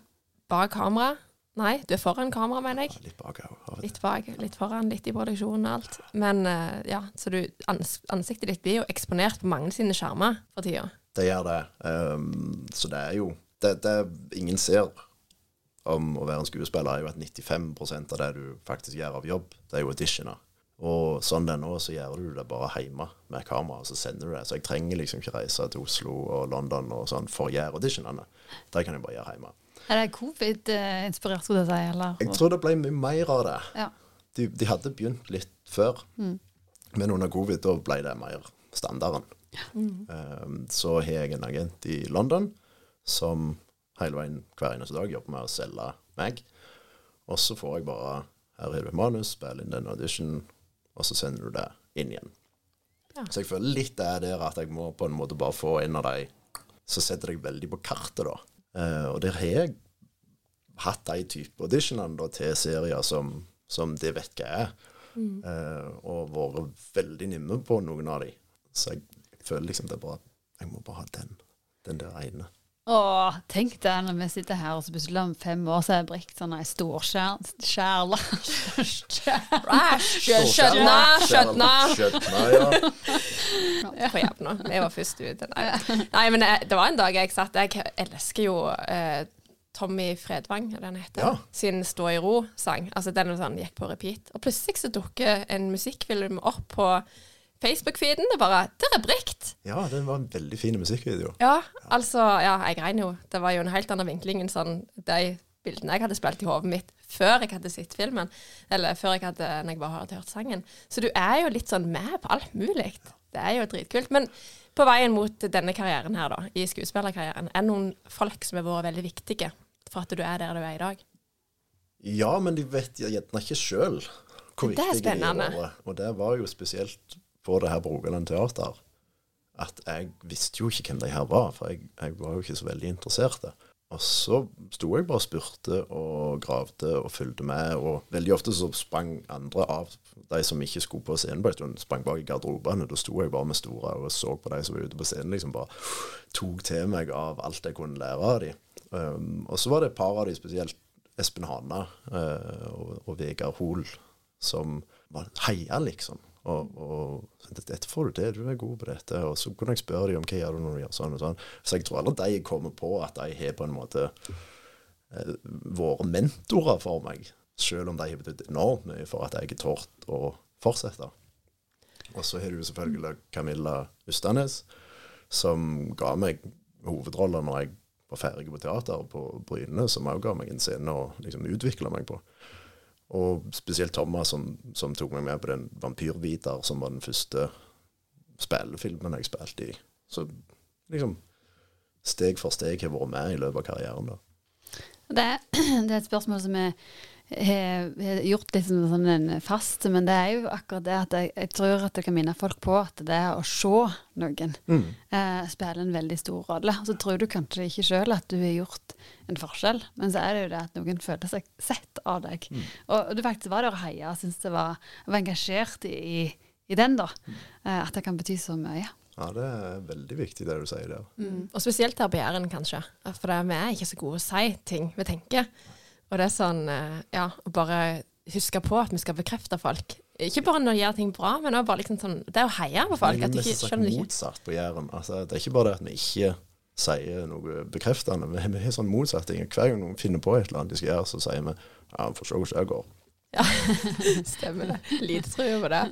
bak kamera. Nei, du er foran kamera, mener jeg. Ja, litt bak til. Litt bak, litt foran, litt i produksjonen og alt. Men eh, ja, så du, ans ansiktet ditt blir jo eksponert på mange sine skjermer for tida. Det gjør det. Um, så det er jo det, det ingen ser om å være en skuespiller, er jo at 95 av det du faktisk gjør av jobb, det er jo auditioner. Og sånn det er nå, så gjør du det bare hjemme med kamera, og så sender du det. Så jeg trenger liksom ikke reise til Oslo og London og sånn for å gjøre auditionene. Det kan jeg bare gjøre hjemme. Er det covid-inspirert, skulle jeg si? Eller? Jeg tror det ble mye mer av det. Ja. De, de hadde begynt litt før, men under covid da ble det mer standarden. Um, så har jeg en agent i London som hele veien hver eneste dag jobber med å selge meg. Og så får jeg bare Her har du et manus, spill inn den audition, og så sender du det inn igjen. Ja. Så jeg føler litt det er der at jeg må på en måte bare få en av de Så setter jeg veldig på kartet, da. Eh, og der har jeg hatt de type auditionene da, til serier som, som det vet hva er. Eh, og vært veldig nimme på noen av de. Så jeg føler liksom det er bare Jeg må bare ha den. Den der ene. Åh, tenk deg når vi sitter her, og så plutselig om fem år så er Brikt sånn ei storskjærla Skjøtna, skjøtna. Skjøtna, ja. På jevna. Jeg var først ute. Nei. Nei, men jeg, det var en dag jeg satt Jeg elsker jo eh, Tommy Fredvang, er det han heter, Ja. sin Stå i ro-sang. Altså Den sånn, gikk på repeat. Og plutselig så dukker en musikkfilm opp på Facebook-feeden. Det bare Der er Brikt! ja, det var en veldig fin musikkvideo. Ja, altså Ja, jeg grein jo. Det var jo en helt annen vinkling enn sånn de bildene jeg hadde spilt i hodet mitt før jeg hadde sett filmen. Eller før jeg hadde når jeg bare hadde hørt sangen. Så du er jo litt sånn med på alt mulig. Det er jo dritkult. Men på veien mot denne karrieren her, da, i skuespillerkarrieren, er det noen folk som har vært veldig viktige for at du er der du er i dag? Ja, men de vet gjerne ikke sjøl hvor Det er viktige de er. Og det var jo spesielt på det her på Teater at jeg visste jo ikke hvem de her var, for jeg, jeg var jo ikke så veldig interessert. Og så sto jeg bare og spurte og gravde og fulgte med, og veldig ofte så sprang andre av de som ikke skulle på scenen på en stund, sprang bak i garderobene. Da sto jeg bare med store og så på de som var ute på scenen, liksom bare tok til meg av alt jeg kunne lære av dem. Um, og så var det et par av de, spesielt Espen Hana uh, og, og Vegard Hoel, som var heia, liksom. Og, og dette får du til, du er god på dette. Og så kunne jeg spørre dem om hva gjør du når du gjør sånn og sånn. Så jeg tror aldri de kommer på at de har på en måte eh, vært mentorer for meg. Selv om de har betydd enormt mye for at jeg har tort å fortsette. Og så har du selvfølgelig Camilla Ustanes, som ga meg hovedroller når jeg var ferdig på teater på Bryne, som også ga meg en scene å liksom utvikle meg på. Og spesielt Thomas, som, som tok meg med på den 'Vampyrbiter', som var den første spillefilmen jeg spilte i. Så liksom steg for steg har vært med i løpet av karrieren. da. Det, er- det er et spørsmål som jeg har gjort litt som sånn en fast, men det er jo akkurat det at jeg, jeg tror at det kan minne folk på at det å se noen eh, spiller en veldig stor rolle. Så tror du kanskje ikke sjøl at du har gjort en forskjell, men så er det jo det at noen føler seg sett av deg. Og, og du faktisk var der og heia og syntes det var, var engasjert i, i den, da. Eh, at det kan bety så mye. Ja, det er veldig viktig det du sier der. Mm. Og spesielt her på Jæren, kanskje. For vi er ikke så gode å si ting vi tenker. Og det er sånn, eh, ja, å bare huske på at vi skal bekrefte folk. Ikke bare når de gjør ting bra, men også bare liksom sånn Det er å heie på folk. Men At de det er ikke nesten skjønner sagt ikke. motsatt på Jæren. Altså, det er ikke bare det at vi ikke sier noe bekreftende. Vi, vi har sånn motsatt ting. Hver gang noen finner på et eller annet de skal gjøre, så sier vi ja, vi får se hvordan det går. Ja, stemmer det. Lite tror på det.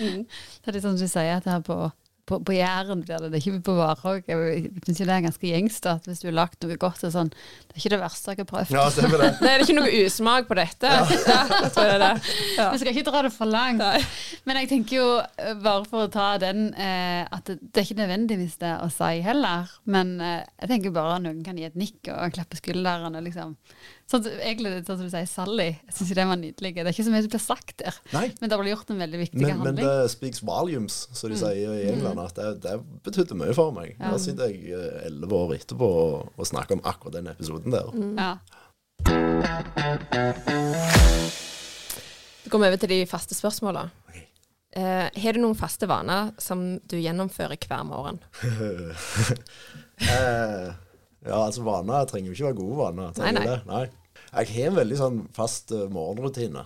Mm. Det er litt sånn som du sier at her på, på, på Jæren blir det, det er ikke på Varhaug. Jeg syns det er ganske gjengs da, at hvis du har lagd noe godt, det er det sånn Det er ikke det verste jeg har prøvd. Ja, det. Nei, det er ikke noe usmak på dette. Ja, jeg tror det er det. Ja. Vi skal ikke dra det for langt. Nei. Men jeg tenker jo, eh, bare for å ta den, eh, at det, det er ikke nødvendigvis det å si heller. Men eh, jeg tenker bare at noen kan gi et nikk og klappe skulderen. Og liksom. Sånn, egentlig sånn som du sier, Sally. Jeg syns den var nydelig. Det er ikke så mye som blir sagt der. Nei. Men det ble gjort en veldig viktig Men, men det speaks volumes, som de sier i England. At det, det betydde mye for meg. Da sitter jeg eh, elleve år etterpå og, og snakker om akkurat den episoden der. Ja. Så går vi over til de faste spørsmåla. Okay. Eh, har du noen faste vaner som du gjennomfører hver morgen? uh, Ja, altså vaner trenger jo ikke være gode vaner. Nei, nei. det? nei. Jeg har en veldig sånn fast eh, morgenrutine.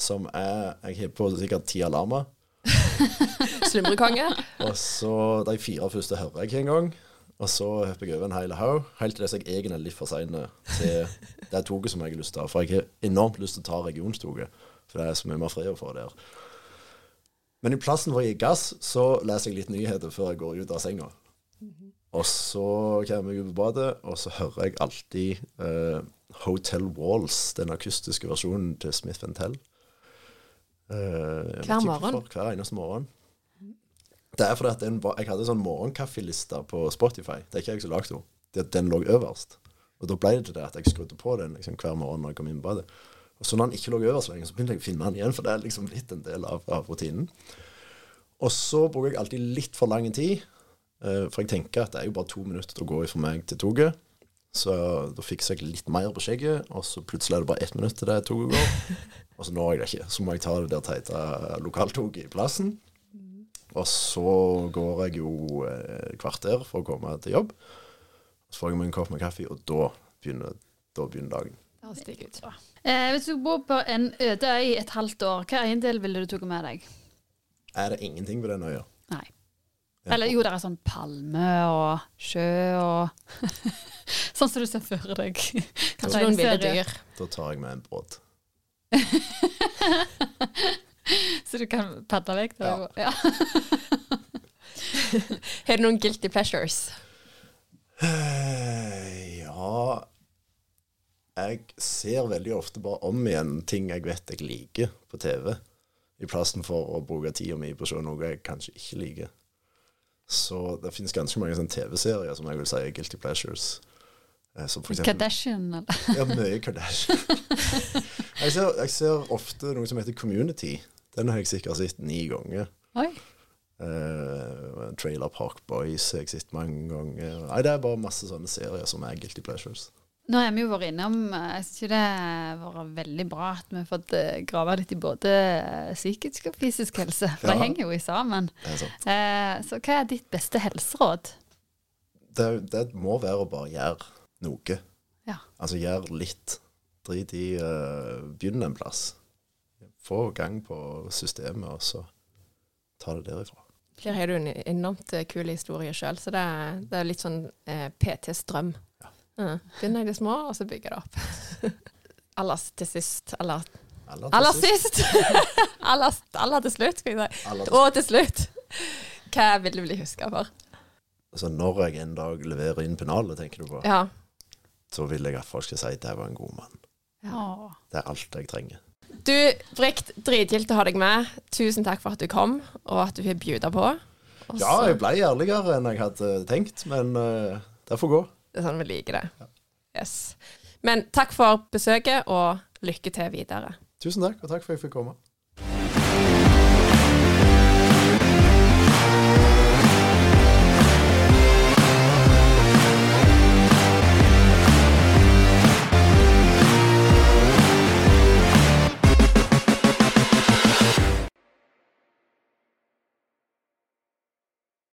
Som er Jeg har på sikkert ti alarmer. Slumrekonge. Og så de fire første hører jeg ikke engang. Og så hopper jeg over en hel haug, helt til det jeg egentlig er litt for sein til det toget som jeg har lyst til å ta. For jeg har enormt lyst til å ta regionstoget, for det er så mye mer fred å få der. Men i plassen for å gi gass, så leser jeg litt nyheter før jeg går ut av senga. Og så kommer jeg ut på badet, og så hører jeg alltid eh, Hotel Walls, den akustiske versjonen til Smith Tell. Eh, Hver morgen? For, Hver eneste morgen. Det er fordi at den, jeg hadde en sånn morgenkaffeliste på Spotify. Det er ikke jeg som lagde henne. Det- Den lå øverst. Og da ble det til det at jeg skrudde på den liksom, hver morgen når jeg kom inn på badet. Og så når den ikke lå øverst lenger, så begynte jeg å finne den igjen, for det er liksom blitt en del av, av rutinen. Og så bruker jeg alltid litt for lang tid, eh, for jeg tenker at det er jo bare to minutter til å gå fra meg til toget. Så da fikser jeg litt mer på skjegget, og så plutselig er det bare ett minutt til det toget går. Og så når jeg det ikke. Så må jeg ta det der teite lokaltoget i plassen. Og så går jeg jo eh, et kvarter for å komme til jobb. Så får jeg meg en kopp med kaffe, og da begynner, da begynner dagen. Eh, hvis du bor på en øde øy i et halvt år, hva eiendel ville du tatt med deg? Er det ingenting på den øya? Nei. Eller jo, det er sånn palme og sjø og Sånn som du ser for deg. Kanskje noen ville dyr. Da tar jeg med en båt. Så du kan padle vekk? Ja. Ja. Har du noen guilty pleasures? Eh, Ja Jeg ser veldig ofte bare om igjen ting jeg vet jeg liker på TV, i plassen for å bruke tida mi på å se noe jeg kanskje ikke liker. Så det finnes ganske mange sånne TV-serier som jeg vil si er guilty pleasures. Eh, eksempel Kardashian, eller? Ja, mye Kardashian. jeg, ser, jeg ser ofte noe som heter Community. Den har jeg sikkert sett ni ganger. Oi. Uh, Trailer Park Boys har jeg sett mange ganger. Nei, Det er bare masse sånne serier som er guilty pleasures. Nå har vi jo vært innom eh, Jeg syns det har vært veldig bra at vi har fått eh, grave litt i både eh, psykisk og fysisk helse. For Ja. det henger jo i sammen. Eh, så hva er ditt beste helseråd? Det, det må være å bare gjøre noe. Ja. Altså gjøre litt. Drit i uh, Begynn en plass. Få gang på systemet, og så ta det derifra. Her har du en enormt kul historie sjøl, så det er, det er litt sånn eh, PTs drøm. Ja. Begynner i det små, og så bygger det opp. aller til sist. Aller, Aller til aller sist. sist! aller, aller til slutt, skal jeg si. Aller Og til slutt. Hva vil du bli huska for? Altså, når jeg en dag leverer inn pennalet, tenker du på, Ja. så vil jeg at folk skal si at jeg var en god mann. Ja. Det er alt jeg trenger. Du, Brikt, dritgilt å ha deg med. Tusen takk for at du kom, og at du har bjuda på. Også. Ja, jeg ble ærligere enn jeg hadde tenkt, men uh, det får gå. Det er sånn vi liker det. Yes. Men takk for besøket, og lykke til videre. Tusen takk, og takk for at jeg fikk komme.